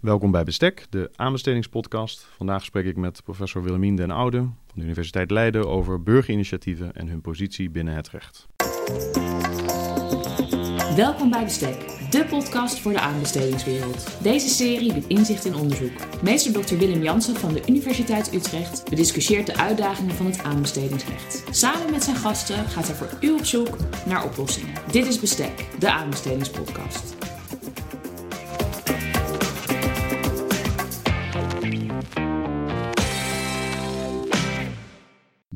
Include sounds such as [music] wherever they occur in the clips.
Welkom bij Bestek, de aanbestedingspodcast. Vandaag spreek ik met professor Willemien den Oude van de Universiteit Leiden over burgerinitiatieven en hun positie binnen het recht. Welkom bij Bestek, de podcast voor de aanbestedingswereld. Deze serie biedt inzicht in onderzoek. Meester Dr. Willem Jansen van de Universiteit Utrecht bediscussieert de uitdagingen van het aanbestedingsrecht. Samen met zijn gasten gaat hij voor u op zoek naar oplossingen. Dit is Bestek, de aanbestedingspodcast.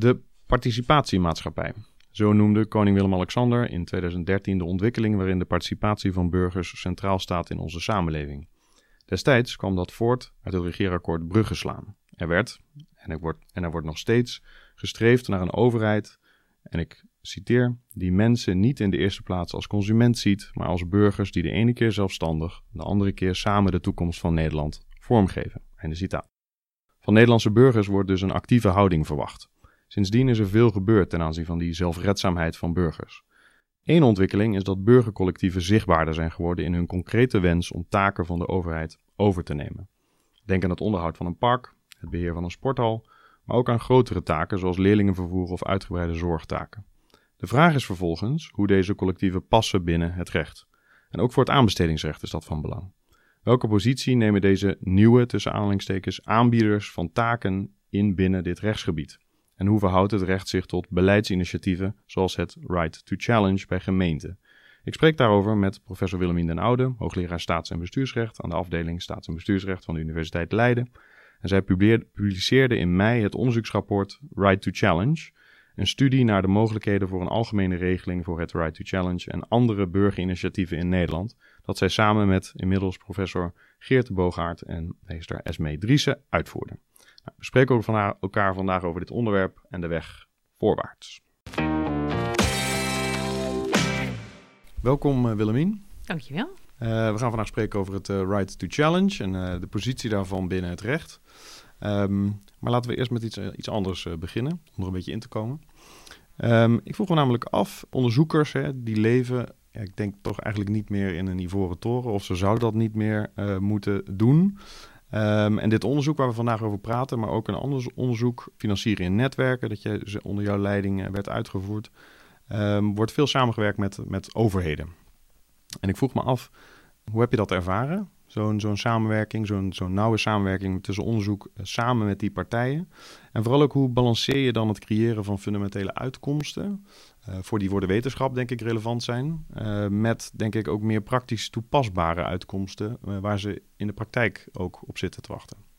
De participatiemaatschappij. Zo noemde koning Willem-Alexander in 2013 de ontwikkeling waarin de participatie van burgers centraal staat in onze samenleving. Destijds kwam dat voort uit het regeerakkoord Brugge slaan. Er werd, en er wordt, en er wordt nog steeds, gestreefd naar een overheid, en ik citeer, die mensen niet in de eerste plaats als consument ziet, maar als burgers die de ene keer zelfstandig, de andere keer samen de toekomst van Nederland vormgeven. Einde citaat. Van Nederlandse burgers wordt dus een actieve houding verwacht. Sindsdien is er veel gebeurd ten aanzien van die zelfredzaamheid van burgers. Eén ontwikkeling is dat burgercollectieven zichtbaarder zijn geworden in hun concrete wens om taken van de overheid over te nemen. Denk aan het onderhoud van een park, het beheer van een sporthal, maar ook aan grotere taken zoals leerlingenvervoer of uitgebreide zorgtaken. De vraag is vervolgens hoe deze collectieven passen binnen het recht. En ook voor het aanbestedingsrecht is dat van belang. Welke positie nemen deze nieuwe, tussen aanhalingstekens, aanbieders van taken in binnen dit rechtsgebied? En hoe verhoudt het recht zich tot beleidsinitiatieven zoals het Right to Challenge bij gemeenten? Ik spreek daarover met professor Willemien den Oude, hoogleraar staats- en bestuursrecht aan de afdeling staats- en bestuursrecht van de Universiteit Leiden. En zij publiceerde in mei het onderzoeksrapport Right to Challenge, een studie naar de mogelijkheden voor een algemene regeling voor het Right to Challenge en andere burgerinitiatieven in Nederland, dat zij samen met inmiddels professor Geert de Boogaard en meester Esme Driessen uitvoerde. Nou, we spreken over elkaar vandaag over dit onderwerp en de weg voorwaarts. Welkom uh, Willemien. Dankjewel. Uh, we gaan vandaag spreken over het uh, Right to Challenge en de positie daarvan binnen het recht. Um, maar laten we eerst met iets, iets anders beginnen, om er een beetje in te komen. Um, ik vroeg me namelijk af, onderzoekers hè, die leven, ja, ik denk toch eigenlijk niet meer in een ivoren toren, of ze zouden dat niet meer moeten doen. Um, en dit onderzoek waar we vandaag over praten, maar ook een ander onderzoek, financieren in netwerken, dat je onder jouw leiding werd uitgevoerd, um, wordt veel samengewerkt met, met overheden. En ik vroeg me af, hoe heb je dat ervaren? Zo'n zo'n samenwerking, zo'n zo'n nauwe samenwerking tussen onderzoek uh, samen met die partijen. En vooral ook hoe balanceer je dan het creëren van fundamentele uitkomsten, uh, voor die voor de wetenschap denk ik relevant zijn, uh, met denk ik ook meer praktisch toepasbare uitkomsten waar ze in de praktijk ook op zitten te wachten.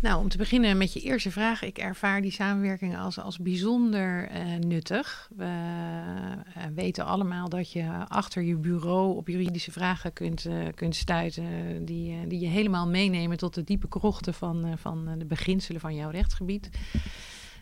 Nou, om te beginnen met je eerste vraag. Ik ervaar die samenwerking als, als bijzonder uh, nuttig. We uh, weten allemaal dat je achter je bureau op juridische vragen kunt, uh, kunt stuiten. Die, die je helemaal meenemen tot de diepe krochten van, van de beginselen van jouw rechtsgebied.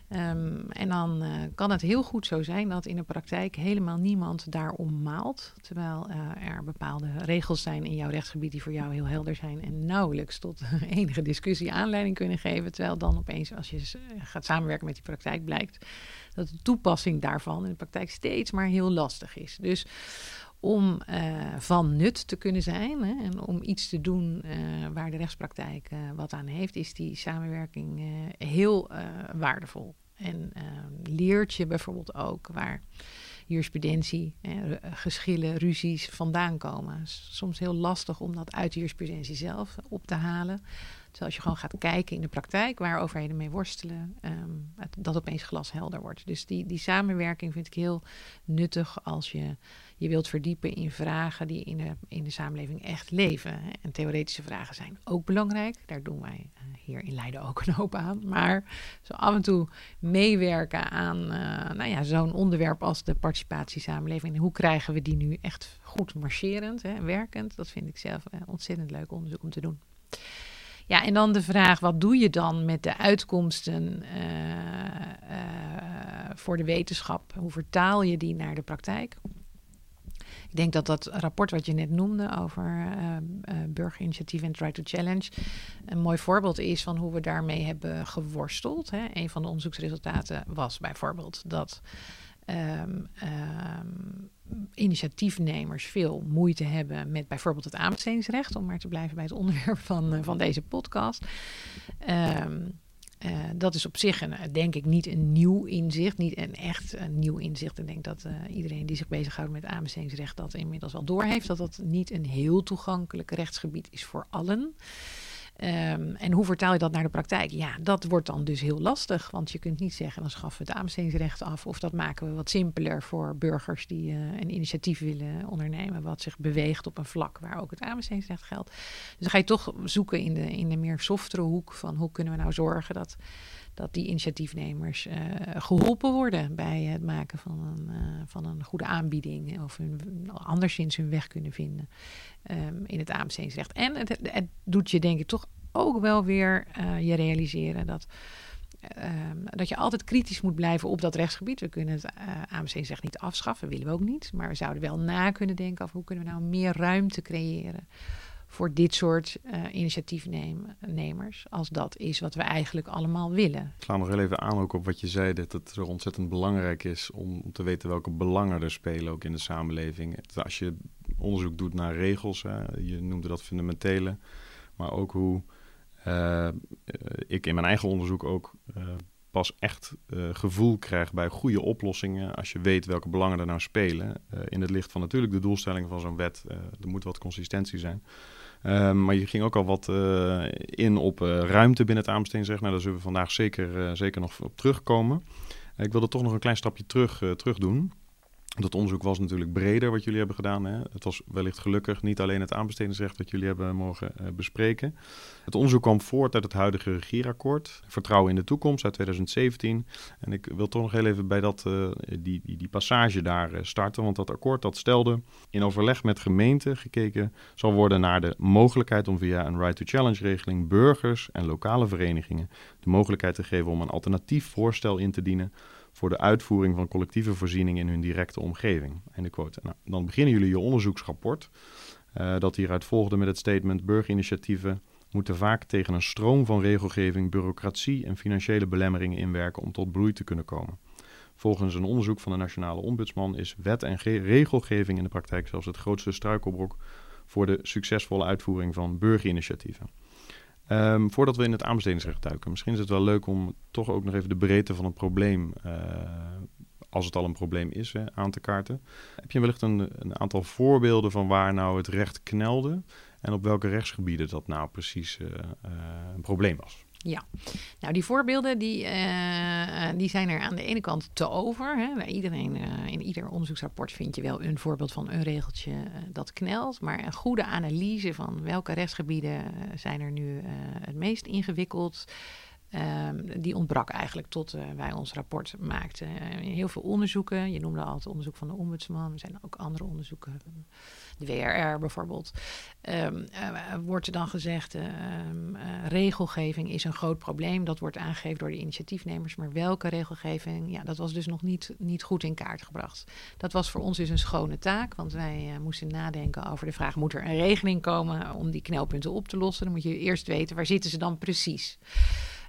Um, en dan uh, kan het heel goed zo zijn dat in de praktijk helemaal niemand daarom maalt. Terwijl uh, er bepaalde regels zijn in jouw rechtsgebied die voor jou heel helder zijn en nauwelijks tot [laughs] enige discussie aanleiding kunnen geven. Terwijl dan opeens, als je gaat samenwerken met die praktijk, blijkt dat de toepassing daarvan in de praktijk steeds maar heel lastig is. Dus om uh, van nut te kunnen zijn hè, en om iets te doen uh, waar de rechtspraktijk uh, wat aan heeft, is die samenwerking heel waardevol. En leert je bijvoorbeeld ook waar jurisprudentie, geschillen, ruzies vandaan komen. Soms heel lastig om dat uit de jurisprudentie zelf op te halen. Terwijl als je gewoon gaat kijken in de praktijk waar overheden mee worstelen, um, dat opeens glashelder wordt. Dus die, die samenwerking vind ik heel nuttig als je je wilt verdiepen in vragen die in de, in de samenleving echt leven. En theoretische vragen zijn ook belangrijk. Daar doen wij uh, hier in Leiden ook een hoop aan. Maar zo af en toe meewerken aan uh, nou ja, zo'n onderwerp als de participatiesamenleving. En hoe krijgen we die nu echt goed marcherend, hè, werkend? Dat vind ik zelf uh, ontzettend leuk onderzoek om te doen. Ja, en dan de vraag: wat doe je dan met de uitkomsten voor de wetenschap? Hoe vertaal je die naar de praktijk? Ik denk dat dat rapport wat je net noemde over uh, burgerinitiatief en Try to Challenge een mooi voorbeeld is van hoe we daarmee hebben geworsteld. Hè. Een van de onderzoeksresultaten was bijvoorbeeld dat ehm, ehm, initiatiefnemers veel moeite hebben met bijvoorbeeld het aanbestedingsrecht, om maar te blijven bij het onderwerp van, eh, van deze podcast. Ehm, eh, dat is op zich, een, denk ik, niet een nieuw inzicht. Niet een echt een nieuw inzicht. Ik denk dat eh, iedereen die zich bezighoudt met aanbestedingsrecht dat inmiddels wel doorheeft. Dat dat niet een heel toegankelijk rechtsgebied is voor allen. Um, en hoe vertaal je dat naar de praktijk? Ja, dat wordt dan dus heel lastig. Want je kunt niet zeggen, dan schaffen we het aanbestedingsrecht af. Of dat maken we wat simpeler voor burgers die uh, een initiatief willen ondernemen. Wat zich beweegt op een vlak waar ook het aanbestedingsrecht geldt. Dus dan ga je toch zoeken in de, in de meer softere hoek van hoe kunnen we nou zorgen dat dat die initiatiefnemers uh, geholpen worden bij het maken van een, uh, van een goede aanbieding of hun, anderszins hun weg kunnen vinden um, in het aanbestedingsrecht. En het, het, doet je denk ik toch ook wel weer uh, je realiseren dat, um, dat je altijd kritisch moet blijven op dat rechtsgebied. We kunnen het aanbestedingsrecht niet afschaffen, willen we ook niet. Maar we zouden wel na kunnen denken over hoe kunnen we nou meer ruimte creëren voor dit soort uh, initiatiefnemers, als dat is wat we eigenlijk allemaal willen. Ik sla nog heel even aan ook op wat je zei, dat het zo ontzettend belangrijk is om, te weten welke belangen er spelen ook in de samenleving. Als je onderzoek doet naar regels, hè, je noemde dat fundamentele, maar ook hoe uh, ik in mijn eigen onderzoek ook pas echt uh, gevoel krijg bij goede oplossingen als je weet welke belangen er nou spelen. Uh, in het licht van natuurlijk de doelstellingen van zo'n wet. Uh, er moet wat consistentie zijn. Ehm, maar je ging ook al wat in op ruimte binnen het aanbestedingsrecht. Nou, daar zullen we vandaag zeker, zeker nog op terugkomen. ik wilde toch nog een klein stapje terug, terug doen. Dat onderzoek was natuurlijk breder wat jullie hebben gedaan. Hè? Het was wellicht gelukkig niet alleen het aanbestedingsrecht wat jullie hebben mogen uh, bespreken. Het onderzoek kwam voort uit het huidige regierakkoord, Vertrouwen in de toekomst uit 2017. En ik wil toch nog heel even bij dat, uh, die, die, die, passage daar uh, starten. Want dat akkoord dat stelde in overleg met gemeenten gekeken zal worden naar de mogelijkheid om via een right to challenge regeling burgers en lokale verenigingen de mogelijkheid te geven om een alternatief voorstel in te dienen voor de uitvoering van collectieve voorzieningen in hun directe omgeving. de quote. Nou, dan beginnen jullie je onderzoeksrapport, uh, dat hieruit volgde met het statement: burgerinitiatieven moeten vaak tegen een stroom van regelgeving, bureaucratie en financiële belemmeringen inwerken om tot bloei te kunnen komen. Volgens een onderzoek van de Nationale Ombudsman is wet en regelgeving in de praktijk zelfs het grootste struikelblok voor de succesvolle uitvoering van burgerinitiatieven. Um, voordat we in het aanbestedingsrecht duiken, misschien is het wel leuk om toch ook nog even de breedte van het probleem, uh, als het al een probleem is, hè, aan te kaarten. Heb je wellicht een, een, aantal voorbeelden van waar nou het recht knelde en op welke rechtsgebieden dat nou precies uh, uh, een probleem was? Ja, nou die voorbeelden die, uh, die zijn er aan de ene kant te over. Hè. Iedereen, uh, in ieder onderzoeksrapport vind je wel een voorbeeld van een regeltje dat knelt. Maar een goede analyse van welke rechtsgebieden zijn er nu het meest ingewikkeld. Um, die ontbrak eigenlijk tot wij ons rapport maakten. Heel veel onderzoeken. Je noemde al het onderzoek van de ombudsman. Er zijn ook andere onderzoeken. De WRR bijvoorbeeld. Um, uh, wordt er dan gezegd, um, regelgeving is een groot probleem. Dat wordt aangegeven door de initiatiefnemers. Maar welke regelgeving? Ja, dat was dus nog niet, niet goed in kaart gebracht. Dat was voor ons dus een schone taak. Want wij moesten nadenken over de vraag... moet er een regeling komen om die knelpunten op te lossen? Dan moet je eerst weten, waar zitten ze dan precies?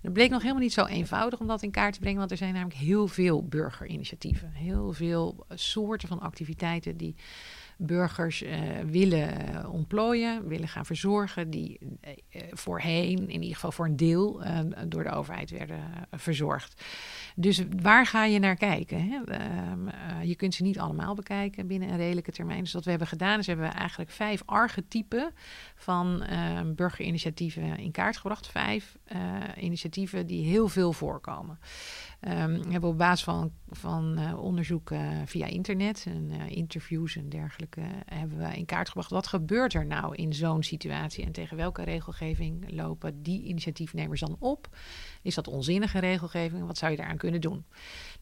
Het bleek nog helemaal niet zo eenvoudig om dat in kaart te brengen, want er zijn namelijk heel veel burgerinitiatieven. Heel veel soorten van activiteiten die burgers uh, willen uh, ontplooien, willen gaan verzorgen, die uh, voorheen, in ieder geval voor een deel, door de overheid werden verzorgd. Dus waar ga je naar kijken? Hè? Ehm, je kunt ze niet allemaal bekijken binnen een redelijke termijn. Dus wat we hebben gedaan is, hebben we eigenlijk vijf archetypen van ehm, burgerinitiatieven in kaart gebracht. Vijf initiatieven die heel veel voorkomen. Um, hebben op basis van, van onderzoek via internet en interviews en dergelijke hebben we in kaart gebracht wat gebeurt er nou in zo'n situatie en tegen welke regelgeving lopen die initiatiefnemers dan op? Is dat onzinnige regelgeving? Wat zou je daaraan kunnen doen?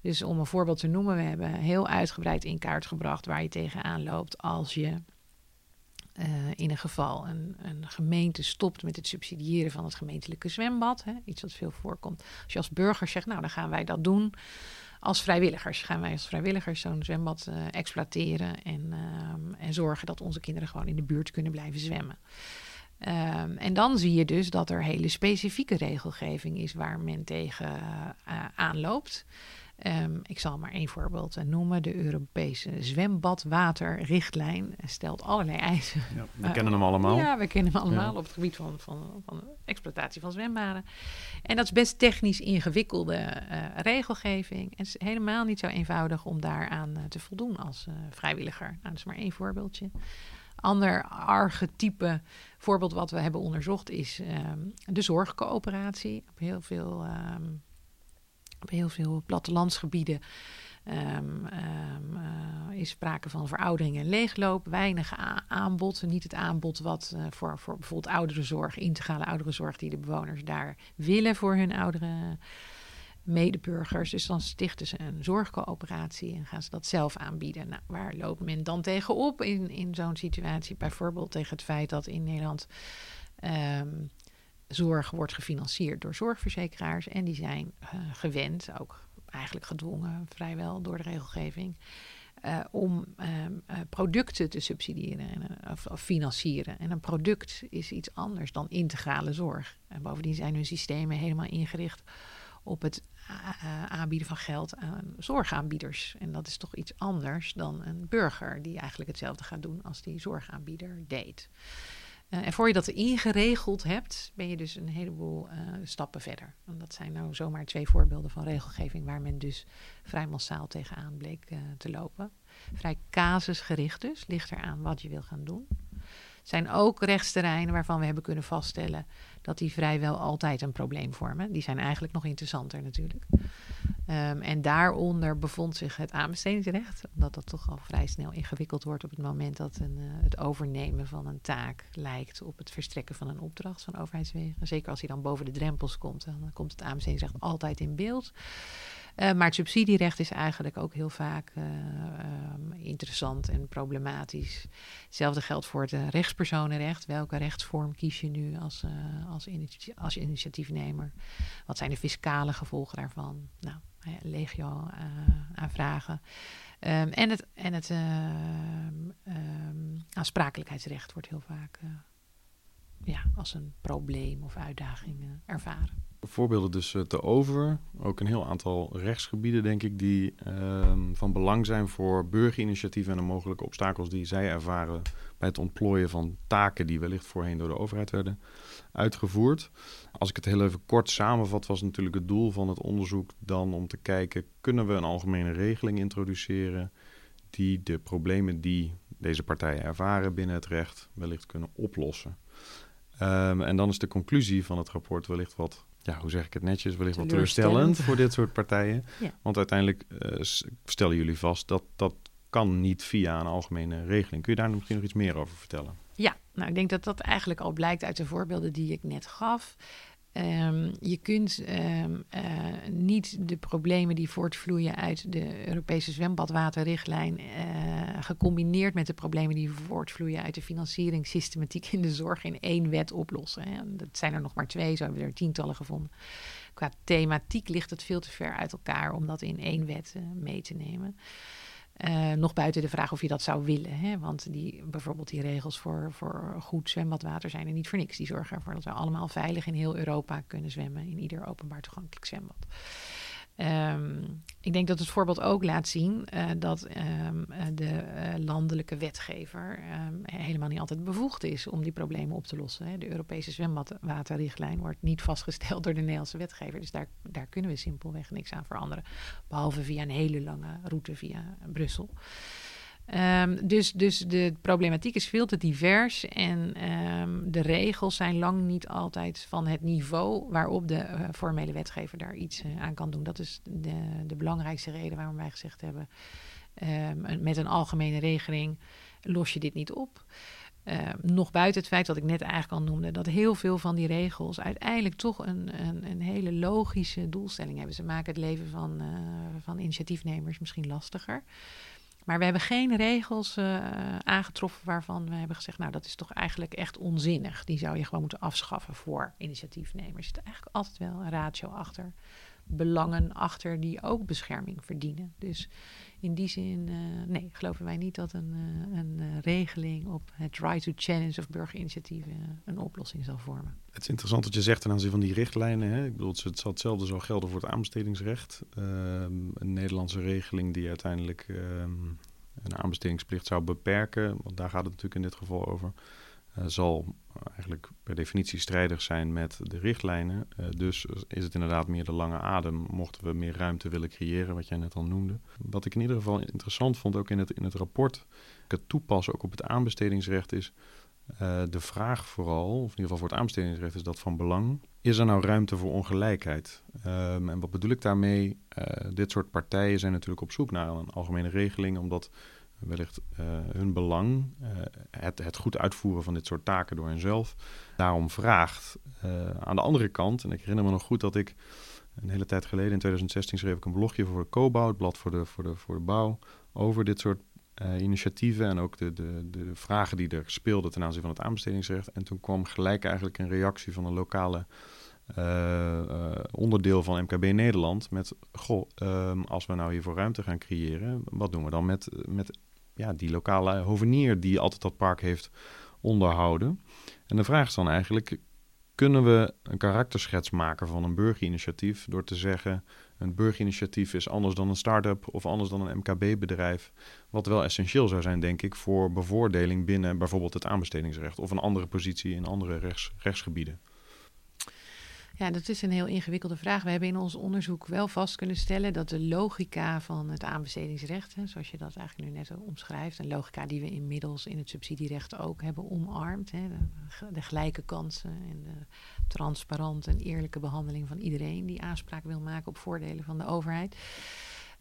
Dus om een voorbeeld te noemen, we hebben heel uitgebreid in kaart gebracht waar je tegenaan loopt als je uh, in een geval een, een, gemeente stopt met het subsidiëren van het gemeentelijke zwembad, hè, iets wat veel voorkomt. Als je als burger zegt, nou dan gaan wij dat doen als vrijwilligers. Gaan wij als vrijwilligers zo'n zwembad uh, exploiteren en, uh, en zorgen dat onze kinderen gewoon in de buurt kunnen blijven zwemmen. Um, en dan zie je dus dat er hele specifieke regelgeving is waar men tegen uh, aanloopt. Ehm, ik zal maar één voorbeeld eh, noemen. De Europese zwembadwaterrichtlijn stelt allerlei eisen. Ja, we kennen hem allemaal. Ja, we kennen hem allemaal op het gebied van, van, van exploitatie van zwembaden. En dat is best technisch ingewikkelde uh, regelgeving. En het is helemaal niet zo eenvoudig om daaraan te voldoen als vrijwilliger. Nou, dat is maar één voorbeeldje. Ander archetype voorbeeld wat we hebben onderzocht is um, de zorgcoöperatie. Op heel veel, um, op heel veel plattelandsgebieden um, uh, is sprake van veroudering en leegloop. Weinig aanbod. Niet het aanbod wat uh, voor, voor bijvoorbeeld ouderenzorg, integrale ouderenzorg, die de bewoners daar willen voor hun ouderen medeburgers. Dus dan stichten ze een zorgcoöperatie en gaan ze dat zelf aanbieden. Nou, waar loopt men dan tegenop in, in zo'n situatie? Bijvoorbeeld tegen het feit dat in Nederland um, zorg wordt gefinancierd door zorgverzekeraars. En die zijn uh, gewend, ook eigenlijk gedwongen vrijwel door de regelgeving. Uh, om um, uh, producten te subsidiëren en, of, of, financieren. En een product is iets anders dan integrale zorg. En bovendien zijn hun systemen helemaal ingericht op het aanbieden van geld aan zorgaanbieders. En dat is toch iets anders dan een burger die eigenlijk hetzelfde gaat doen als die zorgaanbieder deed. Uh, en voor je dat ingeregeld hebt, ben je dus een heleboel uh, stappen verder. Dat zijn nou zomaar twee voorbeelden van regelgeving waar men dus vrij massaal tegenaan bleek te lopen. Vrij casusgericht dus, ligt eraan wat je wil gaan doen zijn ook rechtsterreinen waarvan we hebben kunnen vaststellen dat die vrijwel altijd een probleem vormen. Die zijn eigenlijk nog interessanter natuurlijk. Um, en daaronder bevond zich het aanbestedingsrecht, omdat dat toch al vrij snel ingewikkeld wordt op het moment dat een, uh, het overnemen van een taak lijkt op het verstrekken van een opdracht van overheidswegen. Zeker als hij dan boven de drempels komt, dan komt het aanbestedingsrecht altijd in beeld. Uh, maar het subsidierecht is eigenlijk ook heel vaak uh, um, interessant en problematisch. Hetzelfde geldt voor het uh, rechtspersonenrecht. Welke rechtsvorm kies je nu als, als, initi als initiatiefnemer? Wat zijn de fiscale gevolgen daarvan? Nou, legio aanvragen. Um, en het, en het um, aansprakelijkheidsrecht wordt heel vaak ja, als een probleem of uitdaging ervaren voorbeelden dus te over. Ook een heel aantal rechtsgebieden, denk ik, die um, van belang zijn voor burgerinitiatieven en de mogelijke obstakels die zij ervaren bij het ontplooien van taken die wellicht voorheen door de overheid werden uitgevoerd. Als ik het heel even kort samenvat, was natuurlijk het doel van het onderzoek dan om te kijken, kunnen we een algemene regeling introduceren die de problemen die deze partijen ervaren binnen het recht wellicht kunnen oplossen. Um, en dan is de conclusie van het rapport wellicht wat ja, hoe zeg ik het netjes, wellicht wel teleurstellend voor dit soort partijen. [laughs] Ja. Want uiteindelijk uh, stellen jullie vast dat dat kan niet via een algemene regeling. Kun je daar misschien nog iets meer over vertellen? Ja, nou ik denk dat dat eigenlijk al blijkt uit de voorbeelden die ik net gaf. Um, je kunt um, uh, niet de problemen die voortvloeien uit de Europese zwembadwaterrichtlijn, uh, gecombineerd met de problemen die voortvloeien uit de financieringssystematiek in de zorg, in één wet oplossen. Hè. Dat zijn er nog maar twee, zo hebben we er tientallen gevonden. Qua thematiek ligt het veel te ver uit elkaar om dat in één wet uh, mee te nemen. Uh, nog buiten de vraag of je dat zou willen. Hè? Want die, bijvoorbeeld die regels voor, voor goed zwembadwater zijn er niet voor niks. Die zorgen ervoor dat we allemaal veilig in heel Europa kunnen zwemmen. In ieder openbaar toegankelijk zwembad. Um, ik denk dat het voorbeeld ook laat zien uh, dat um, de uh, landelijke wetgever um, helemaal niet altijd bevoegd is om die problemen op te lossen. Hè. De Europese zwembadwaterrichtlijn wordt niet vastgesteld door de Nederlandse wetgever. Dus daar, daar kunnen we simpelweg niks aan veranderen. Behalve via een hele lange route via Brussel. Um, dus, dus de problematiek is veel te divers en um, de regels zijn lang niet altijd van het niveau waarop de uh, formele wetgever daar iets uh, aan kan doen. Dat is de, de belangrijkste reden waarom wij gezegd hebben: um, met een algemene regeling los je dit niet op. nog buiten het feit wat ik net eigenlijk al noemde, dat heel veel van die regels uiteindelijk toch een, een, een hele logische doelstelling hebben. Ze maken het leven van, uh, van initiatiefnemers misschien lastiger. Maar we hebben geen regels uh, aangetroffen waarvan we hebben gezegd, nou dat is toch eigenlijk echt onzinnig. Die zou je gewoon moeten afschaffen voor initiatiefnemers. Er zit eigenlijk altijd wel een ratio achter belangen achter die ook bescherming verdienen. Dus in die zin, uh, nee, geloven wij niet dat een, uh, een uh, regeling op het right to challenge of burgerinitiatieven een oplossing zal vormen. Het is interessant wat je zegt ten aanzien van die richtlijnen. Hè? Ik bedoel, het zal hetzelfde zo gelden voor het aanbestedingsrecht. Um, een Nederlandse regeling die uiteindelijk um, een aanbestedingsplicht zou beperken, want daar gaat het natuurlijk in dit geval over, uh, zal eigenlijk per definitie strijdig zijn met de richtlijnen. Uh, dus is het inderdaad meer de lange adem, mochten we meer ruimte willen creëren, wat jij net al noemde. Wat ik in ieder geval interessant vond, ook in het, in het rapport, het toepassen ook op het aanbestedingsrecht, is de vraag vooral, of in ieder geval voor het aanbestedingsrecht is dat van belang. Is er nou ruimte voor ongelijkheid? Um, en wat bedoel ik daarmee? Dit soort partijen zijn natuurlijk op zoek naar een algemene regeling, omdat wellicht uh, hun belang, uh, het, het goed uitvoeren van dit soort taken door henzelf, daarom vraagt. Uh, aan de andere kant, en ik herinner me nog goed dat ik een hele tijd geleden, in 2016, schreef ik een blogje voor de COBOU, het blad voor de, voor de, voor de bouw, over dit soort initiatieven en ook de, de, de vragen die er speelden ten aanzien van het aanbestedingsrecht. En toen kwam gelijk eigenlijk een reactie van een lokale onderdeel van MKB Nederland met, goh, um, als we nou hiervoor ruimte gaan creëren, wat doen we dan met, met ja, die lokale hovenier die altijd dat park heeft onderhouden? En de vraag is dan eigenlijk, kunnen we een karakterschets maken van een burgerinitiatief door te zeggen, een burgerinitiatief is anders dan een start-up of anders dan een MKB-bedrijf, wat wel essentieel zou zijn, denk ik, voor bevoordeling binnen bijvoorbeeld het aanbestedingsrecht of een andere positie in andere rechts, rechtsgebieden. Ja, dat is een heel ingewikkelde vraag. We hebben in ons onderzoek wel vast kunnen stellen dat de logica van het aanbestedingsrecht, hè, zoals je dat eigenlijk nu net omschrijft, een logica die we inmiddels in het subsidierecht ook hebben omarmd, hè, de, de, gelijke kansen en de transparante en eerlijke behandeling van iedereen die aanspraak wil maken op voordelen van de overheid.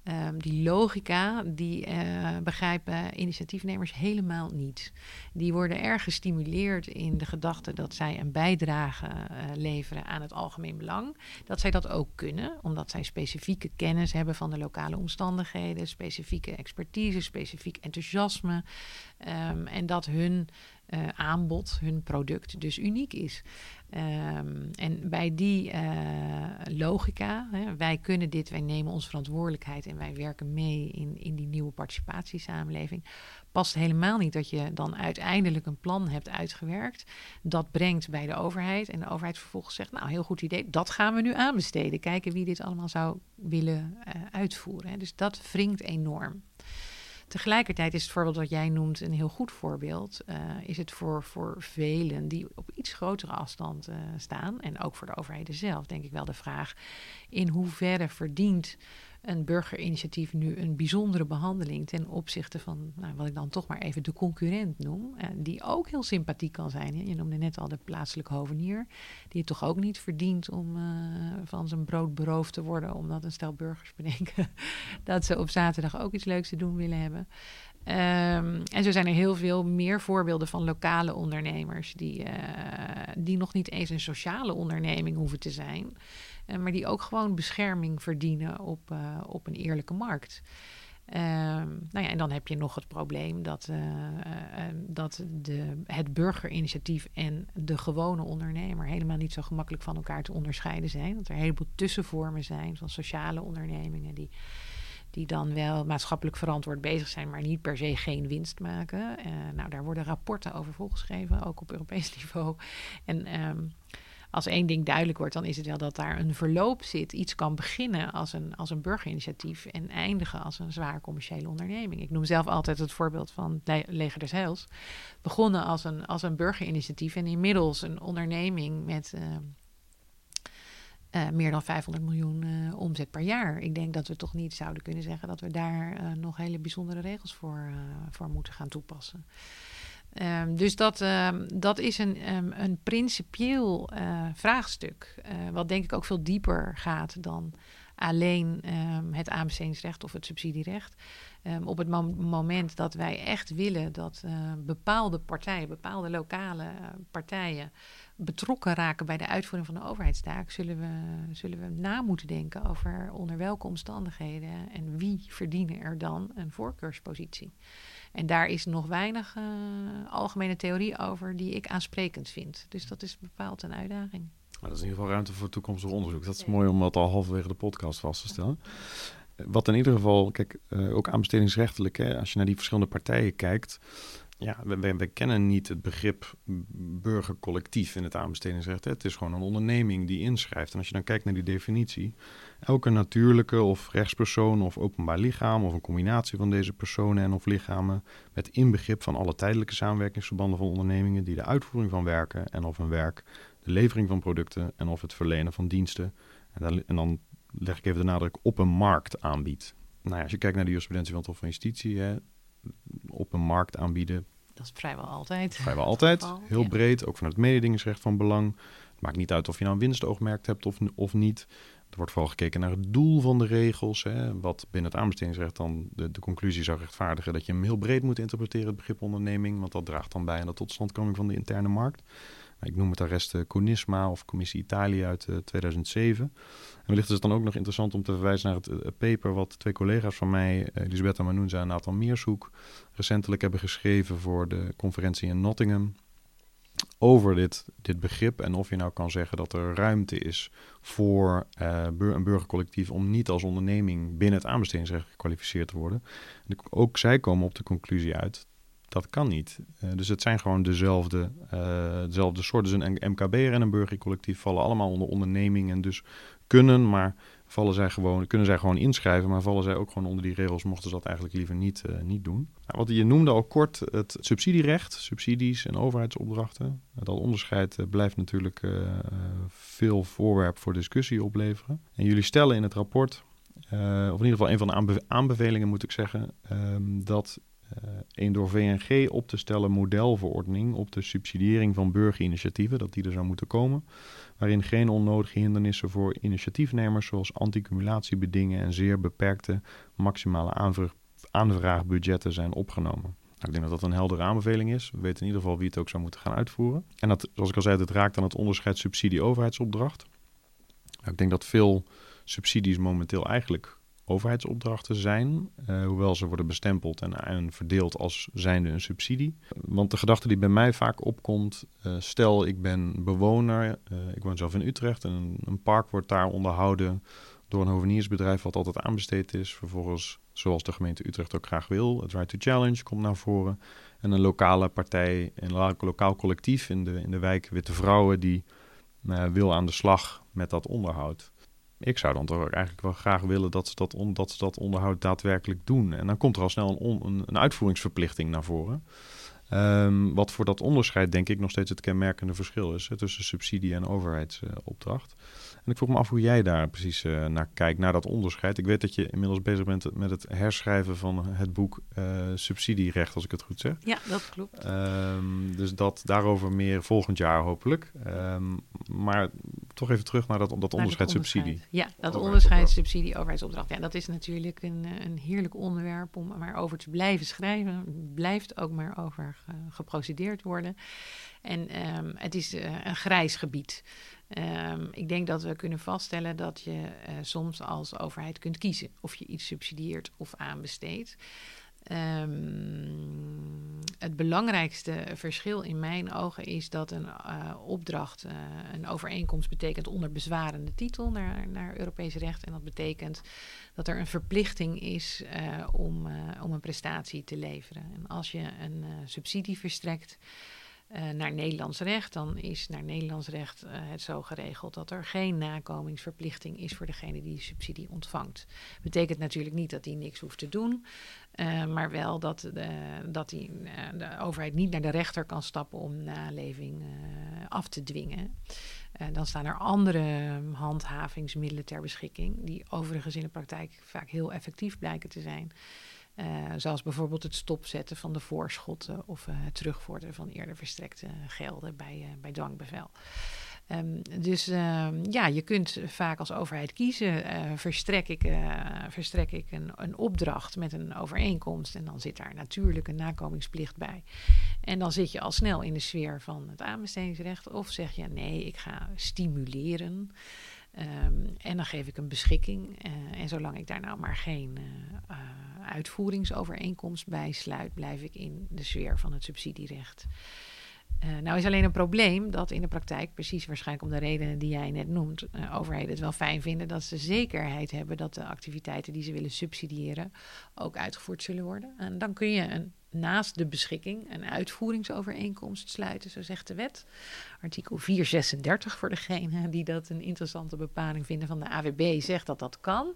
Um, die logica, die uh, begrijpen initiatiefnemers helemaal niet. Die worden erg gestimuleerd in de gedachte dat zij een bijdrage uh, leveren aan het algemeen belang. Dat zij dat ook kunnen, omdat zij specifieke kennis hebben van de lokale omstandigheden, specifieke expertise, specifiek enthousiasme. Um, en dat hun uh, aanbod, hun product dus uniek is. Um, en bij die uh, logica, hè, wij kunnen dit, wij nemen onze verantwoordelijkheid en wij werken mee in, in die nieuwe participatiesamenleving, past helemaal niet dat je dan uiteindelijk een plan hebt uitgewerkt. Dat brengt bij de overheid en de overheid vervolgens zegt, nou heel goed idee, dat gaan we nu aanbesteden. Kijken wie dit allemaal zou willen uh, uitvoeren. Hè. Dus dat wringt enorm. Tegelijkertijd is het voorbeeld wat jij noemt een heel goed voorbeeld. Uh, is het voor, voor velen die op iets grotere afstand uh, staan, en ook voor de overheden zelf, denk ik wel de vraag: in hoeverre verdient een burgerinitiatief nu een bijzondere behandeling ten opzichte van nou, wat ik dan toch maar even de concurrent noem, uh, die ook heel sympathiek kan zijn. Je noemde net al de plaatselijke hovenier, die het toch ook niet verdient om uh, van zijn brood beroofd te worden, omdat een stel burgers bedenken [laughs] dat ze op zaterdag ook iets leuks te doen willen hebben. Um, en zo zijn er heel veel meer voorbeelden van lokale ondernemers die, uh, die nog niet eens een sociale onderneming hoeven te zijn. Uh, maar die ook gewoon bescherming verdienen op, uh, op een eerlijke markt. Um, nou ja, en dan heb je nog het probleem dat, uh, dat de, het burgerinitiatief en de gewone ondernemer helemaal niet zo gemakkelijk van elkaar te onderscheiden zijn. Dat er een heleboel tussenvormen zijn van sociale ondernemingen die, die dan wel maatschappelijk verantwoord bezig zijn, maar niet per se geen winst maken. Nou, daar worden rapporten over volgeschreven, ook op Europees [laughs] niveau. En um, als één ding duidelijk wordt, dan is het wel dat daar een verloop zit. Iets kan beginnen als een, als een burgerinitiatief en eindigen als een zwaar commerciële onderneming. Ik noem zelf altijd het voorbeeld van Le Leger des Heils. Begonnen als een, als een burgerinitiatief en inmiddels een onderneming met. Uh, uh, meer dan 500 miljoen uh, omzet per jaar. Ik denk dat we toch niet zouden kunnen zeggen dat we daar nog hele bijzondere regels voor, voor moeten gaan toepassen. Um, dus dat, um, dat is een, um, een principieel vraagstuk, wat denk ik ook veel dieper gaat dan alleen het aanbestedingsrecht of het subsidierecht. op het mom moment dat wij echt willen dat bepaalde partijen, bepaalde lokale partijen betrokken raken bij de uitvoering van de overheidstaak, zullen we, zullen we na moeten denken over onder welke omstandigheden en wie verdienen er dan een voorkeurspositie. En daar is nog weinig uh, algemene theorie over die ik aansprekend vind. Dus dat is bepaald een uitdaging. Dat is in ieder geval ruimte voor toekomstig onderzoek. Dat is mooi om dat al halverwege de podcast vast te stellen. Wat in ieder geval, kijk, uh, ook aanbestedingsrechtelijk, hè, als je naar die verschillende partijen kijkt, ja, we, we, kennen niet het begrip burgercollectief in het aanbestedingsrecht. Hè. Het is gewoon een onderneming die inschrijft. En als je dan kijkt naar die definitie, elke natuurlijke of rechtspersoon of openbaar lichaam of een combinatie van deze personen en of lichamen met inbegrip van alle tijdelijke samenwerkingsverbanden van ondernemingen die de uitvoering van werken en of een werk, de levering van producten en of het verlenen van diensten. En dan, en dan leg ik even de nadruk op een markt aanbiedt. Nou ja, als je kijkt naar de jurisprudentie van het Hof van Justitie, hè, op een markt aanbieden. Dat is vrijwel altijd. Vrijwel altijd. Heel breed, ook vanuit het mededingingsrecht van belang. Het maakt niet uit of je nou een winstoogmerk hebt of, of niet. Er wordt vooral gekeken naar het doel van de regels. Hè, wat binnen het aanbestedingsrecht dan de, de conclusie zou rechtvaardigen dat je hem heel breed moet interpreteren, het begrip onderneming. Want dat draagt dan bij aan de totstandkoming van de interne markt. Ik noem het arrest Conisma of Commissie Italië uit 2007. Eh, wellicht is het dan ook nog interessant om te verwijzen naar het, eh, paper wat twee collega's van mij, eh, Elisabetta Manunza en Nathan Meershoek, recentelijk hebben geschreven voor de conferentie in Nottingham over dit, dit begrip en of je nou kan zeggen dat er ruimte is voor een burgercollectief om niet als onderneming binnen het aanbestedingsrecht gekwalificeerd te worden. En ook zij komen op de conclusie uit dat kan niet. Dus het zijn gewoon dezelfde, uh, dezelfde soorten. Dus een MKB'er en een burgercollectief vallen allemaal onder onderneming en dus kunnen, maar vallen zij gewoon, kunnen zij gewoon inschrijven, maar vallen zij ook gewoon onder die regels, mochten ze dat eigenlijk liever niet, uh, niet doen. Nou, wat je noemde al kort, het subsidierecht, subsidies en overheidsopdrachten. Dat onderscheid blijft natuurlijk veel voorwerp voor discussie opleveren. En jullie stellen in het rapport, of in ieder geval een van de aanbe aanbevelingen moet ik zeggen, ehm, dat een door VNG op te stellen modelverordening op de subsidiëring van burgerinitiatieven, dat die er zou moeten komen, waarin geen onnodige hindernissen voor initiatiefnemers zoals anticumulatiebedingen en zeer beperkte maximale aanvraagbudgetten zijn opgenomen. Nou, ik denk dat dat een heldere aanbeveling is. We weten in ieder geval wie het ook zou moeten gaan uitvoeren. En dat, zoals ik al zei, het raakt aan het onderscheid subsidie-overheidsopdracht. Nou, ik denk dat veel subsidies momenteel eigenlijk overheidsopdrachten zijn, uh, hoewel ze worden bestempeld en, en, verdeeld als zijnde een subsidie. Want de gedachte die bij mij vaak opkomt, uh, stel ik ben bewoner, uh, ik woon zelf in Utrecht en een, een, park wordt daar onderhouden door een hoveniersbedrijf wat altijd aanbesteed is. Vervolgens, zoals de gemeente Utrecht ook graag wil, het Right to Challenge komt naar voren. En een lokale partij, een lokaal collectief in de, in de wijk Witte Vrouwen die wil aan de slag met dat onderhoud. Ik zou dan toch eigenlijk wel graag willen dat ze dat, dat, ze dat onderhoud daadwerkelijk doen. En dan komt er al snel een, een, uitvoeringsverplichting naar voren. Um, wat voor dat onderscheid denk ik nog steeds het kenmerkende verschil is tussen subsidie en overheidsopdracht. En ik vroeg me af hoe jij daar precies uh, naar kijkt, naar dat onderscheid. Ik weet dat je inmiddels bezig bent met het herschrijven van het boek uh, Subsidierecht, als ik het goed zeg. Ja, dat klopt. Um, dus dat daarover meer volgend jaar hopelijk. Um, maar toch even terug naar dat, dat onderscheid subsidie. Ja, dat onderscheid subsidie overheidsopdracht. Ja, dat is natuurlijk een, eh, een heerlijk onderwerp om maar over te blijven schrijven. Blijft ook maar over geprocedeerd worden. En um, het is uh, een grijs gebied. Um, ik denk dat we kunnen vaststellen dat je uh, soms als overheid kunt kiezen of je iets subsidieert of aanbesteedt. Um, het belangrijkste verschil in mijn ogen is dat een uh, opdracht, een overeenkomst betekent onder bezwarende titel naar, naar Europees recht. En dat betekent dat er een verplichting is om, om een prestatie te leveren. En als je een subsidie verstrekt, uh, naar Nederlands recht, dan is naar Nederlands recht uh, het zo geregeld dat er geen nakomingsverplichting is voor degene die subsidie ontvangt. Betekent natuurlijk niet dat hij niks hoeft te doen, uh, maar wel dat, de, dat die, de overheid niet naar de rechter kan stappen om naleving af te dwingen. dan staan er andere handhavingsmiddelen ter beschikking, die overigens in de praktijk vaak heel effectief blijken te zijn. Uh, zoals bijvoorbeeld het stopzetten van de voorschotten of uh, het terugvorderen van eerder verstrekte gelden bij, uh, bij dwangbevel. Um, dus um, ja, je kunt vaak als overheid kiezen. verstrek ik, verstrek ik een, een opdracht met een overeenkomst en dan zit daar natuurlijk een nakomingsplicht bij. En dan zit je al snel in de sfeer van het aanbestedingsrecht. Of zeg je nee, ik ga stimuleren. Um, en dan geef ik een beschikking. Uh, en zolang ik daar nou maar geen uh, uh, uitvoeringsovereenkomst bij sluit, blijf ik in de sfeer van het subsidierecht. Nou is alleen een probleem dat in de praktijk, precies waarschijnlijk om de redenen die jij net noemt, overheden het wel fijn vinden dat ze zekerheid hebben dat de activiteiten die ze willen subsidiëren ook uitgevoerd zullen worden. En dan kun je een, naast de beschikking een uitvoeringsovereenkomst sluiten, zo zegt de wet. Artikel 436 voor degene die dat een interessante bepaling vinden van de AWB zegt dat dat kan.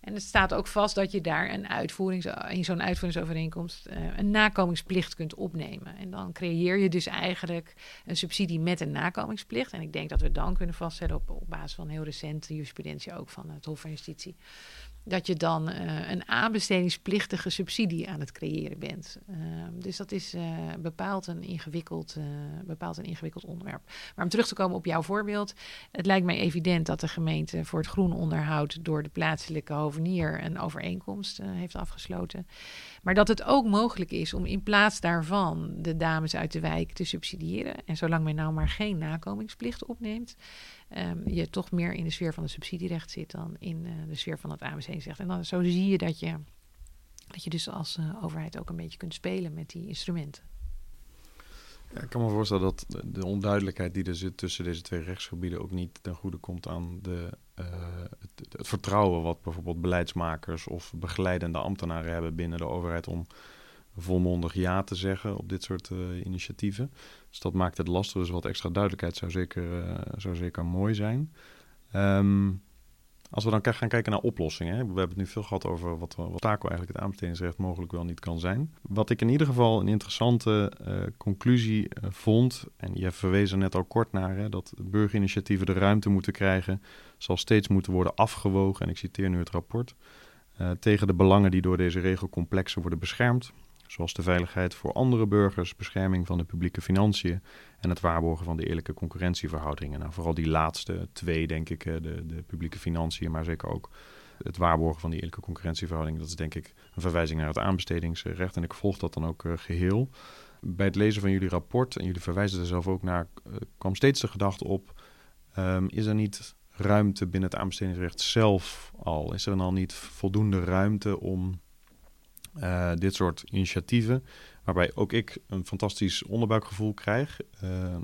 En het staat ook vast dat je daar een uitvoerings, in zo'n uitvoeringsovereenkomst uh, een nakomingsplicht kunt opnemen. En dan creëer je dus eigenlijk een subsidie met een nakomingsplicht. En ik denk dat we dan kunnen vaststellen op, op basis van heel recente jurisprudentie ook van het Hof van Justitie dat je dan uh, een aanbestedingsplichtige subsidie aan het creëren bent. Uh, dus dat is uh, bepaald, een ingewikkeld, bepaald een ingewikkeld onderwerp. Maar om terug te komen op jouw voorbeeld. Het lijkt mij evident dat de gemeente voor het groen onderhoud door de plaatselijke hovenier een overeenkomst heeft afgesloten. Maar dat het ook mogelijk is om in plaats daarvan de dames uit de wijk te subsidiëren. En zolang men nou maar geen nakomingsplicht opneemt, um, je toch meer in de sfeer van de subsidierecht zit dan in uh, de sfeer van het AMC-recht. En dan zo zie je dat je, dat je dus als uh, overheid ook een beetje kunt spelen met die instrumenten. Ja, ik kan me voorstellen dat de onduidelijkheid die er zit tussen deze twee rechtsgebieden ook niet ten goede komt aan de, uh, het, het, vertrouwen wat bijvoorbeeld beleidsmakers of begeleidende ambtenaren hebben binnen de overheid om volmondig ja te zeggen op dit soort uh, initiatieven. Dus dat maakt het lastig. Dus wat extra duidelijkheid zou zeker, uh, zou zeker mooi zijn. Um, als we dan gaan kijken naar oplossingen. Hè. We hebben het nu veel gehad over wat, wat taco eigenlijk het aanbestedingsrecht mogelijk wel niet kan zijn. Wat ik in ieder geval een interessante conclusie vond, en je verwees er net al kort naar, hè, dat burgerinitiatieven de ruimte moeten krijgen, zal steeds moeten worden afgewogen, en ik citeer nu het rapport, tegen de belangen die door deze regelcomplexen worden beschermd zoals de veiligheid voor andere burgers, bescherming van de publieke financiën en het waarborgen van de eerlijke concurrentieverhoudingen. Nou, vooral die laatste twee, denk ik, de, de publieke financiën, maar zeker ook het waarborgen van die eerlijke concurrentieverhoudingen. Dat is denk ik een verwijzing naar het aanbestedingsrecht en ik volg dat dan ook uh, geheel. Bij het lezen van jullie rapport, en jullie verwijzen er zelf ook naar, uh, kwam steeds de gedachte op, um, is er niet ruimte binnen het aanbestedingsrecht zelf al? Is er dan al niet voldoende ruimte om uh, dit soort initiatieven, waarbij ook ik een fantastisch onderbuikgevoel krijg. Uh,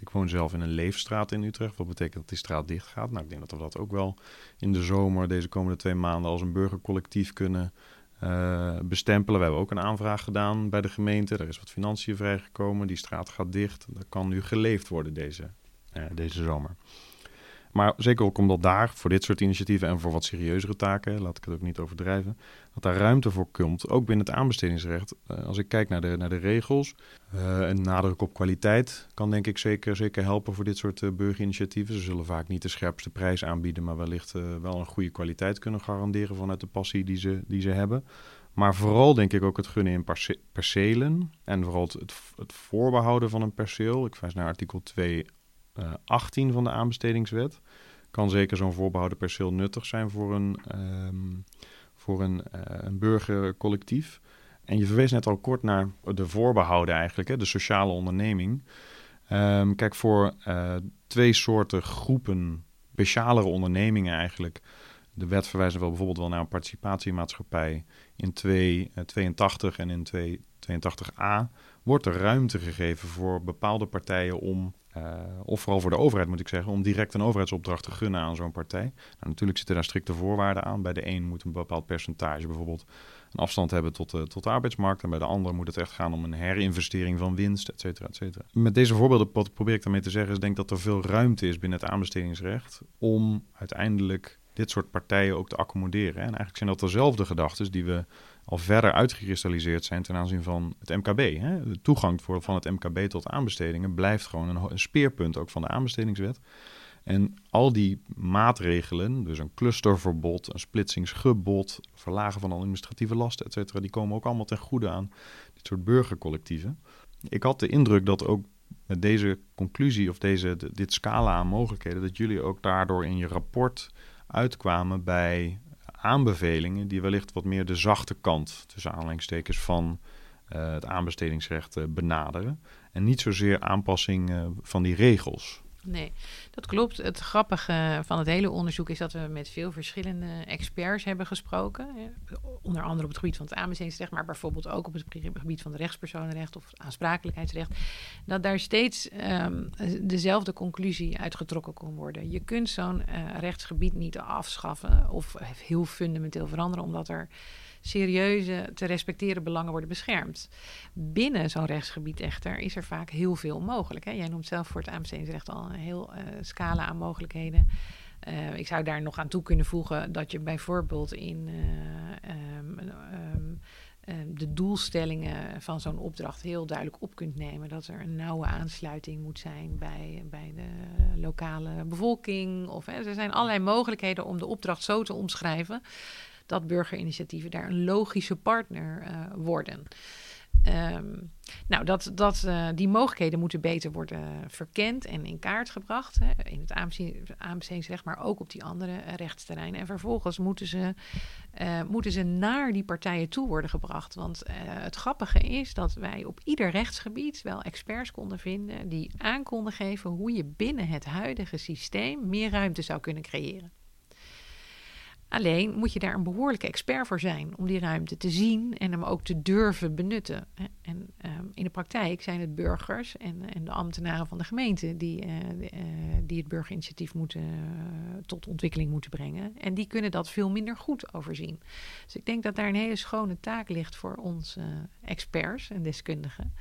ik woon zelf in een leefstraat in Utrecht, wat betekent dat die straat dicht gaat. Nou, ik denk dat we dat ook wel in de zomer, deze komende twee maanden, als een burgercollectief kunnen uh, bestempelen. We hebben ook een aanvraag gedaan bij de gemeente. Er is wat financiën vrijgekomen. Die straat gaat dicht. Dat kan nu geleefd worden deze, deze zomer. Maar zeker ook omdat daar voor dit soort initiatieven en voor wat serieuzere taken, laat ik het ook niet overdrijven, dat daar ruimte voor komt, ook binnen het aanbestedingsrecht. Uh, als ik kijk naar de, naar de regels, uh, een nadruk op kwaliteit kan denk ik zeker, zeker helpen voor dit soort uh, burgerinitiatieven. Ze zullen vaak niet de scherpste prijs aanbieden, maar wellicht wel een goede kwaliteit kunnen garanderen vanuit de passie die ze, die ze hebben. Maar vooral denk ik ook het gunnen in perce percelen en vooral het, het, voorbehouden van een perceel. Ik wijs naar artikel 2 uh, 18 van de aanbestedingswet. Kan zeker zo'n voorbehouden perceel nuttig zijn voor een, um, voor een, uh, een burgercollectief. En je verwees net al kort naar de voorbehouden eigenlijk, hè, de sociale onderneming. Um, kijk, voor uh, twee soorten groepen, specialere ondernemingen eigenlijk. De wet verwijst wel bijvoorbeeld wel naar een participatiemaatschappij in 282 en in 282a. Wordt er ruimte gegeven voor bepaalde partijen om uh, of vooral voor de overheid moet ik zeggen, om direct een overheidsopdracht te gunnen aan zo'n partij. Nou, natuurlijk zitten daar strikte voorwaarden aan. Bij de een moet een bepaald percentage bijvoorbeeld een afstand hebben tot de, tot de arbeidsmarkt. En bij de ander moet het echt gaan om een herinvestering van winst, et cetera, et cetera. Met deze voorbeelden probeer ik daarmee te zeggen, is denk dat er veel ruimte is binnen het aanbestedingsrecht om uiteindelijk dit soort partijen ook te accommoderen. En eigenlijk zijn dat dezelfde gedachten die we al verder uitgekristalliseerd zijn ten aanzien van het MKB. Hè? De toegang voor, van het MKB tot aanbestedingen blijft gewoon een, speerpunt ook van de aanbestedingswet. En al die maatregelen, dus een clusterverbod, een splitsingsgebod, verlagen van administratieve lasten, et cetera, die komen ook allemaal ten goede aan dit soort burgercollectieven. Ik had de indruk dat ook met deze conclusie of deze, dit scala aan mogelijkheden, dat jullie ook daardoor in je rapport uitkwamen bij aanbevelingen die wellicht wat meer de zachte kant, tussen aanhalingstekens, van uh, het aanbestedingsrecht uh, benaderen. En niet zozeer aanpassing uh, van die regels. Nee, dat klopt. Het grappige van het hele onderzoek is dat we met veel verschillende experts hebben gesproken. Onder andere op het gebied van het aanbestedingsrecht, maar bijvoorbeeld ook op het gebied van het rechtspersonenrecht of aansprakelijkheidsrecht. Dat daar steeds um, dezelfde conclusie uitgetrokken kon worden. Je kunt zo'n uh, rechtsgebied niet afschaffen of heel fundamenteel veranderen, omdat er serieuze, te respecteren belangen worden beschermd. Binnen zo'n rechtsgebied echter is er vaak heel veel mogelijk. Hè? Jij noemt zelf voor het aanbestedingsrecht al een heel uh, scala aan mogelijkheden. Uh, ik zou daar nog aan toe kunnen voegen dat je bijvoorbeeld in uh, um, um, de doelstellingen van zo'n opdracht heel duidelijk op kunt nemen. Dat er een nauwe aansluiting moet zijn bij, bij de lokale bevolking. Of, hè, er zijn allerlei mogelijkheden om de opdracht zo te omschrijven dat burgerinitiatieven daar een logische partner uh, worden. Um, nou, dat, dat, uh, die mogelijkheden moeten beter worden verkend en in kaart gebracht. Hè, in het aanbestedingsrecht, maar ook op die andere rechtsterreinen. En vervolgens moeten ze, uh, moeten ze naar die partijen toe worden gebracht. Want uh, het grappige is dat wij op ieder rechtsgebied wel experts konden vinden die aan konden geven hoe je binnen het huidige systeem meer ruimte zou kunnen creëren. Alleen moet je daar een behoorlijke expert voor zijn om die ruimte te zien en hem ook te durven benutten. En um, in de praktijk zijn het burgers en, en de ambtenaren van de gemeente die, uh, uh, die het burgerinitiatief moeten, uh, tot ontwikkeling moeten brengen. En die kunnen dat veel minder goed overzien. Dus ik denk dat daar een hele schone taak ligt voor onze experts en deskundigen.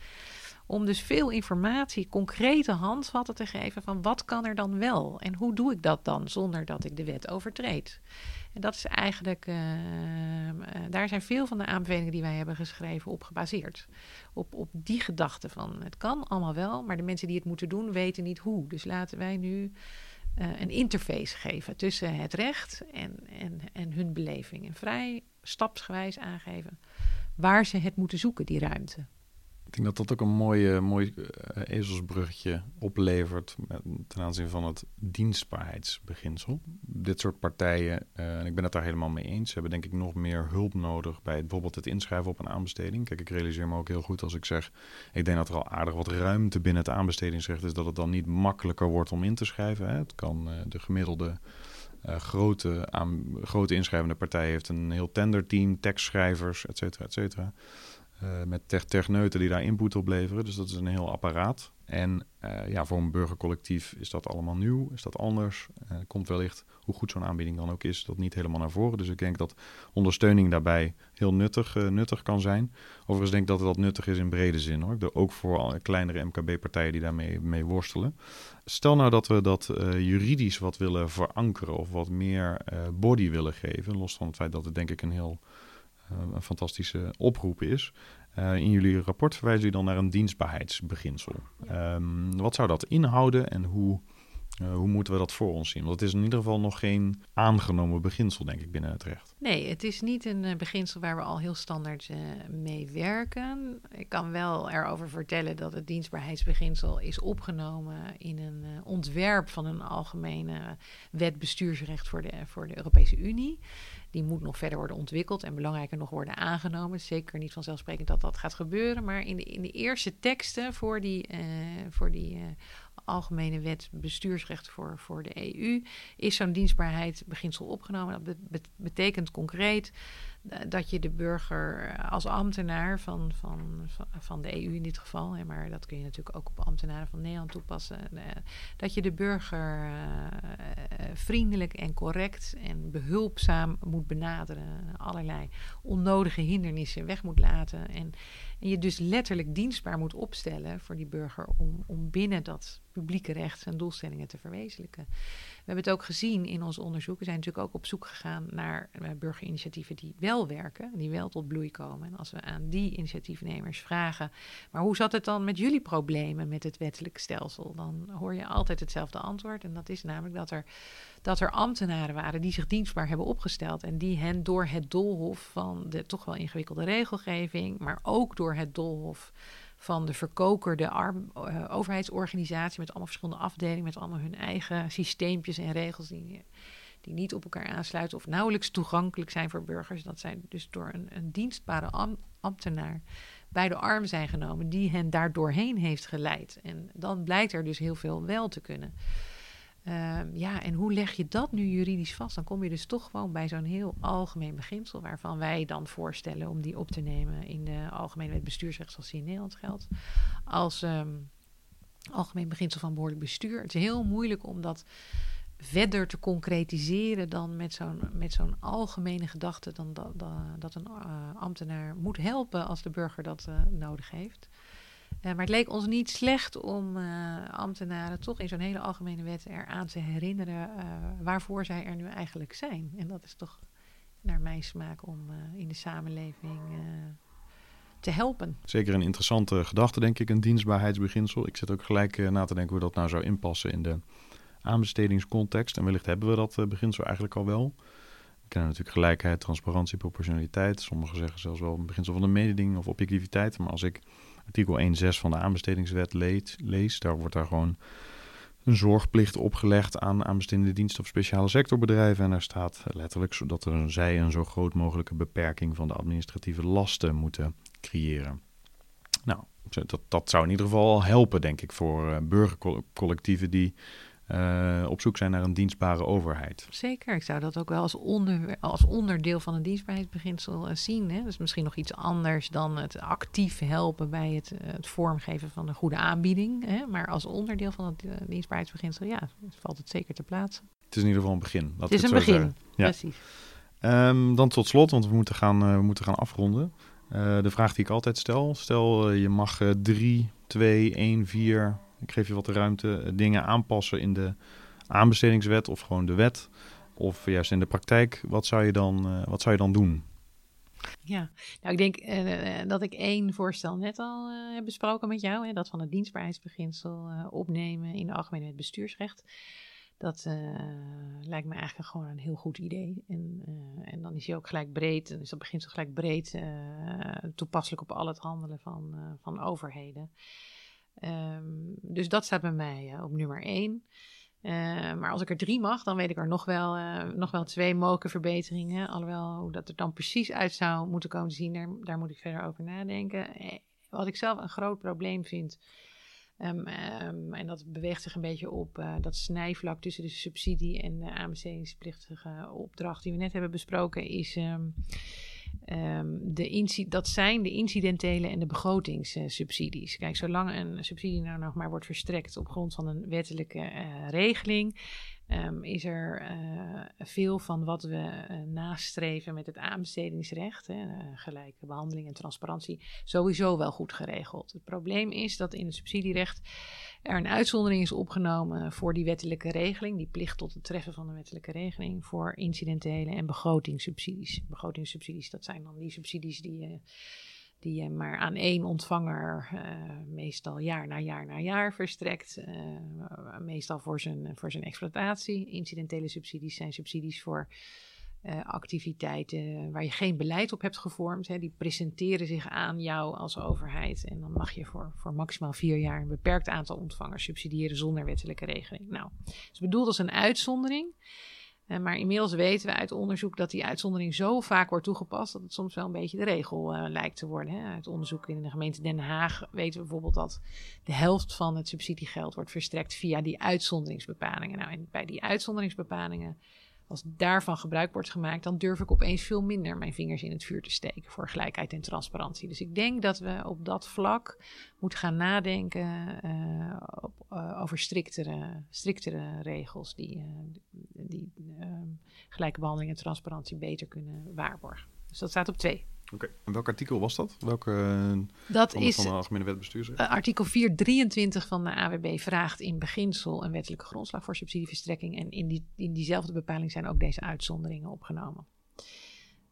Om dus veel informatie, concrete handvatten te geven van wat kan er dan wel en hoe doe ik dat dan zonder dat ik de wet overtreed. En dat is eigenlijk, uh, daar zijn veel van de aanbevelingen die wij hebben geschreven op gebaseerd. Op, op die gedachte van het kan allemaal wel, maar de mensen die het moeten doen weten niet hoe. Dus laten wij nu uh, een interface geven tussen het recht en, en, en hun beleving. En vrij stapsgewijs aangeven waar ze het moeten zoeken, die ruimte. Ik denk dat dat ook een mooi, mooi uh, ezelsbruggetje oplevert ten aanzien van het dienstbaarheidsbeginsel. Dit soort partijen, uh, en ik ben het daar helemaal mee eens, hebben denk ik nog meer hulp nodig bij bijvoorbeeld het inschrijven op een aanbesteding. Kijk, ik realiseer me ook heel goed als ik zeg, ik denk dat er al aardig wat ruimte binnen het aanbestedingsrecht is, dat het dan niet makkelijker wordt om in te schrijven. Het kan de gemiddelde grote, aan, grote inschrijvende partij heeft een heel tenderteam, tekstschrijvers, et cetera, et cetera. Uh, met tech techneuten die daar input op leveren. Dus dat is een heel apparaat. En uh, ja, voor een burgercollectief is dat allemaal nieuw, is dat anders. Uh, komt wellicht, hoe goed zo'n aanbieding dan ook is, dat niet helemaal naar voren. Dus ik denk dat ondersteuning daarbij heel nuttig, nuttig kan zijn. Overigens denk ik dat dat nuttig is in brede zin. Hoor. Ook voor kleinere MKB-partijen die daarmee mee worstelen. Stel nou dat we dat juridisch wat willen verankeren of wat meer body willen geven. Los van het feit dat het denk ik een heel een fantastische oproep is. Uh, in jullie rapport verwijzen jullie dan naar een dienstbaarheidsbeginsel. Ja. Um, wat zou dat inhouden en hoe, uh, hoe moeten we dat voor ons zien? Want het is in ieder geval nog geen aangenomen beginsel, denk ik, binnen het recht. Nee, het is niet een beginsel waar we al heel standaard mee werken. Ik kan wel erover vertellen dat het dienstbaarheidsbeginsel is opgenomen in een ontwerp van een algemene wet bestuursrecht voor de, voor de Europese Unie. Die moet nog verder worden ontwikkeld en belangrijker nog worden aangenomen. Zeker niet vanzelfsprekend dat dat gaat gebeuren. Maar in de, in de eerste teksten voor die, uh, voor die uh, algemene wet bestuursrecht voor, voor de EU is zo'n dienstbaarheid beginsel opgenomen. Dat be betekent concreet dat je de burger als ambtenaar van, van, van de EU in dit geval, maar dat kun je natuurlijk ook op ambtenaren van Nederland toepassen, dat je de burger vriendelijk en correct en behulpzaam moet benaderen, allerlei onnodige hindernissen weg moet laten en, en je dus letterlijk dienstbaar moet opstellen voor die burger om, om binnen dat publieke recht zijn doelstellingen te verwezenlijken. We hebben het ook gezien in ons onderzoek. We zijn natuurlijk ook op zoek gegaan naar uh, burgerinitiatieven die wel werken, die wel tot bloei komen. En als we aan die initiatiefnemers vragen, maar hoe zat het dan met jullie problemen met het wettelijk stelsel? Dan hoor je altijd hetzelfde antwoord. En dat is namelijk dat er, dat er ambtenaren waren die zich dienstbaar hebben opgesteld. En die hen door het doolhof van de toch wel ingewikkelde regelgeving, maar ook door het doolhof van de verkokerde arm, uh, overheidsorganisatie met allemaal verschillende afdelingen, met allemaal hun eigen systeempjes en regels die, die niet op elkaar aansluiten of nauwelijks toegankelijk zijn voor burgers. Dat zij dus door een, een dienstbare am, ambtenaar bij de arm zijn genomen die hen daar doorheen heeft geleid. En dan blijkt er dus heel veel wel te kunnen. Ehm, ja, en hoe leg je dat nu juridisch vast? Dan kom je dus toch gewoon bij zo'n heel algemeen beginsel, waarvan wij dan voorstellen om die op te nemen in de Algemene Wet Bestuursrecht, zoals die in Nederland geldt, als ehm, algemeen beginsel van behoorlijk bestuur. Het is heel moeilijk om dat verder te concretiseren dan met zo'n, met zo'n algemene gedachte dan dat, dat, een uh, ambtenaar moet helpen als de burger dat uh, nodig heeft. Uh, maar het leek ons niet slecht om ambtenaren toch in zo'n hele algemene wet eraan te herinneren waarvoor zij er nu eigenlijk zijn. En dat is toch naar mijn smaak om in de samenleving te helpen. Zeker een interessante gedachte, denk ik, een dienstbaarheidsbeginsel. Ik zit ook gelijk na te denken hoe dat nou zou inpassen in de aanbestedingscontext. En wellicht hebben we dat beginsel eigenlijk al wel. Kennen natuurlijk gelijkheid, transparantie, proportionaliteit. Sommigen zeggen zelfs wel een beginsel van de mededinging of objectiviteit. Maar als ik artikel 1.6 van de aanbestedingswet lees, lees, daar wordt daar gewoon een zorgplicht opgelegd aan aanbestedende diensten of speciale sectorbedrijven. En daar staat letterlijk zodat er, zij een zo groot mogelijke beperking van de administratieve lasten moeten creëren. Nou, dat, dat zou in ieder geval al helpen, denk ik, voor uh, burgercollectieven die uh, op zoek zijn naar een dienstbare overheid. Zeker, ik zou dat ook wel als, onder, als onderdeel van een dienstbaarheidsbeginsel uh, zien. Hè? Dus misschien nog iets anders dan het actief helpen bij het, uh, het vormgeven van een goede aanbieding. Hè? Maar als onderdeel van het dienstbaarheidsbeginsel, ja, valt het zeker te plaatsen. Het is in ieder geval een begin. Het is een begin, ja. precies. Um, dan tot slot, want we moeten gaan, we moeten gaan afronden. de vraag die ik altijd stel, stel je mag 3, 2, 1, 4 ik geef je wat ruimte, eh, dingen aanpassen in de aanbestedingswet of gewoon de wet. Of juist in de praktijk, wat zou je dan, uh, wat zou je dan doen? Ja, nou ik denk uh, dat ik één voorstel net al heb besproken met jou. Hè, dat van het dienstbaarheidsbeginsel opnemen in de algemene wet bestuursrecht. Dat lijkt me eigenlijk gewoon een heel goed idee. En, en dan is hij ook gelijk breed, dan is dat beginsel gelijk breed toepasselijk op al het handelen van, van overheden. Um, dus dat staat bij mij uh, op nummer één. Uh, maar als ik er drie mag, dan weet ik er nog wel, uh, nog wel twee mogelijke verbeteringen. Alhoewel, hoe dat er dan precies uit zou moeten komen te zien, daar, daar moet ik verder over nadenken. Eh, wat ik zelf een groot probleem vind, um, en dat beweegt zich een beetje op dat snijvlak tussen de subsidie en de aanbestedingsplichtige opdracht die we net hebben besproken, is Um, de dat zijn de incidentele en de begrotingssubsidies. Kijk, zolang een subsidie nou nog maar wordt verstrekt op grond van een wettelijke uh, regeling, um, is er uh, veel van wat we uh, nastreven met het aanbestedingsrecht, hè, gelijke behandeling en transparantie, sowieso wel goed geregeld. Het probleem is dat in het subsidierecht er een uitzondering is opgenomen voor die wettelijke regeling, die plicht tot het treffen van de wettelijke regeling, voor incidentele en begrotingssubsidies. Begrotingssubsidies, dat zijn dan die subsidies die je, die je maar aan één ontvanger uh, meestal jaar na jaar na jaar verstrekt, uh, meestal voor zijn, voor zijn exploitatie. Incidentele subsidies zijn subsidies voor uh, activiteiten waar je geen beleid op hebt gevormd. Hè, die presenteren zich aan jou als overheid. En dan mag je voor, voor maximaal vier jaar een beperkt aantal ontvangers subsidiëren zonder wettelijke regeling. Nou, het is bedoeld als een uitzondering. Uh, maar inmiddels weten we uit onderzoek dat die uitzondering zo vaak wordt toegepast dat het soms wel een beetje de regel uh, lijkt te worden. Hè. Uit onderzoek in de gemeente Den Haag weten we bijvoorbeeld dat de helft van het subsidiegeld wordt verstrekt via die uitzonderingsbepalingen. Nou, en bij die uitzonderingsbepalingen als daarvan gebruik wordt gemaakt, dan durf ik opeens veel minder mijn vingers in het vuur te steken voor gelijkheid en transparantie. Dus ik denk dat we op dat vlak moeten gaan nadenken uh, op, uh, over striktere, striktere regels die, uh, die gelijke behandeling en transparantie beter kunnen waarborgen. Dus dat staat op twee. Oké, en welk artikel was dat? Welke eh, dat van, is, van de Algemene Wet Bestuursrecht? Uh, artikel 423 van de AWB vraagt in beginsel een wettelijke grondslag voor subsidieverstrekking. En in, die, in diezelfde bepaling zijn ook deze uitzonderingen opgenomen.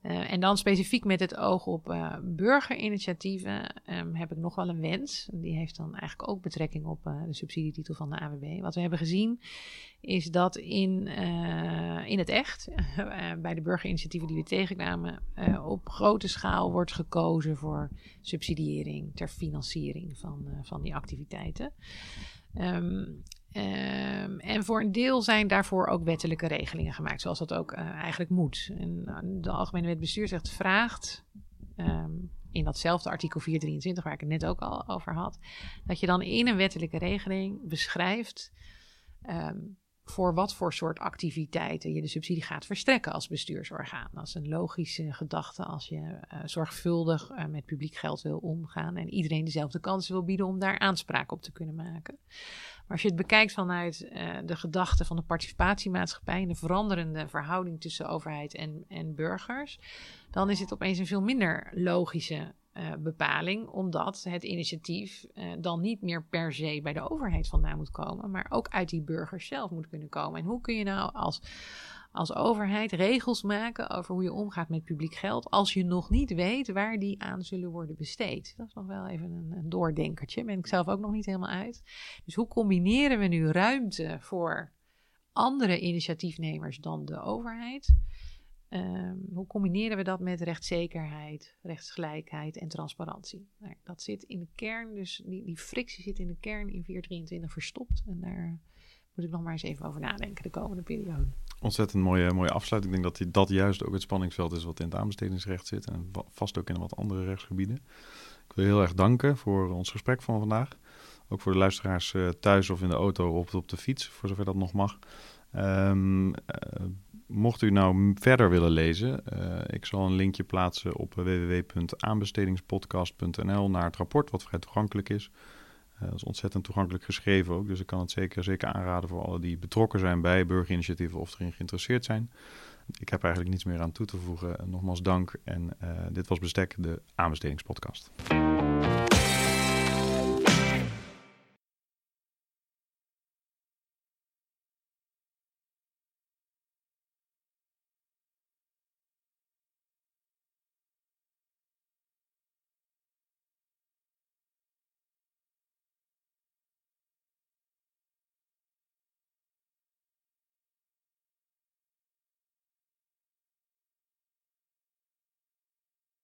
Uh, en dan specifiek met het oog op uh, burgerinitiatieven um, heb ik nog wel een wens. Die heeft dan eigenlijk ook betrekking op uh, de subsidietitel van de AWB. Wat we hebben gezien is dat in, in het echt, [laughs] bij de burgerinitiatieven die we tegenkwamen, op grote schaal wordt gekozen voor subsidiëring ter financiering van, van die activiteiten. Um, Um, en voor een deel zijn daarvoor ook wettelijke regelingen gemaakt, zoals dat ook eigenlijk moet. De Algemene Wet Bestuursrecht vraagt, um, in datzelfde artikel 423, waar ik het net ook al over had, dat je dan in een wettelijke regeling beschrijft ehm, voor wat voor soort activiteiten je de subsidie gaat verstrekken als bestuursorgaan. Dat is een logische gedachte als je uh, zorgvuldig uh, met publiek geld wil omgaan en iedereen dezelfde kansen wil bieden om daar aanspraak op te kunnen maken. Maar als je het bekijkt vanuit uh, de gedachte van de participatiemaatschappij en de veranderende verhouding tussen overheid en, en burgers, dan is het opeens een veel minder logische uh, bepaling, omdat het initiatief uh, dan niet meer per se bij de overheid vandaan moet komen, maar ook uit die burgers zelf moet kunnen komen. En hoe kun je nou als, als overheid regels maken over hoe je omgaat met publiek geld, als je nog niet weet waar die aan zullen worden besteed? Dat is nog wel even een, een doordenkertje, ben ik zelf ook nog niet helemaal uit. Dus hoe combineren we nu ruimte voor andere initiatiefnemers dan de overheid? Um, hoe combineren we dat met rechtszekerheid, rechtsgelijkheid en transparantie? Nou, dat zit in de kern, dus die, die frictie zit in de kern in 423 verstopt. En daar moet ik nog maar eens even over nadenken de komende periode. Ontzettend mooie, mooie afsluiting. Ik denk dat die, dat juist ook het spanningsveld is wat in het aanbestedingsrecht zit. En vast ook in wat andere rechtsgebieden. Ik wil heel erg danken voor ons gesprek van vandaag. Ook voor de luisteraars uh, thuis of in de auto of op de fiets, voor zover dat nog mag. Um, mocht u nou verder willen lezen, uh, ik zal een linkje plaatsen op www.aanbestedingspodcast.nl naar het rapport, wat vrij toegankelijk is. Uh, dat is ontzettend toegankelijk geschreven ook, dus ik kan het zeker, zeker aanraden voor alle die betrokken zijn bij burgerinitiatieven of erin geïnteresseerd zijn. Ik heb eigenlijk niets meer aan toe te voegen. Nogmaals dank en uh, dit was Bestek, de aanbestedingspodcast.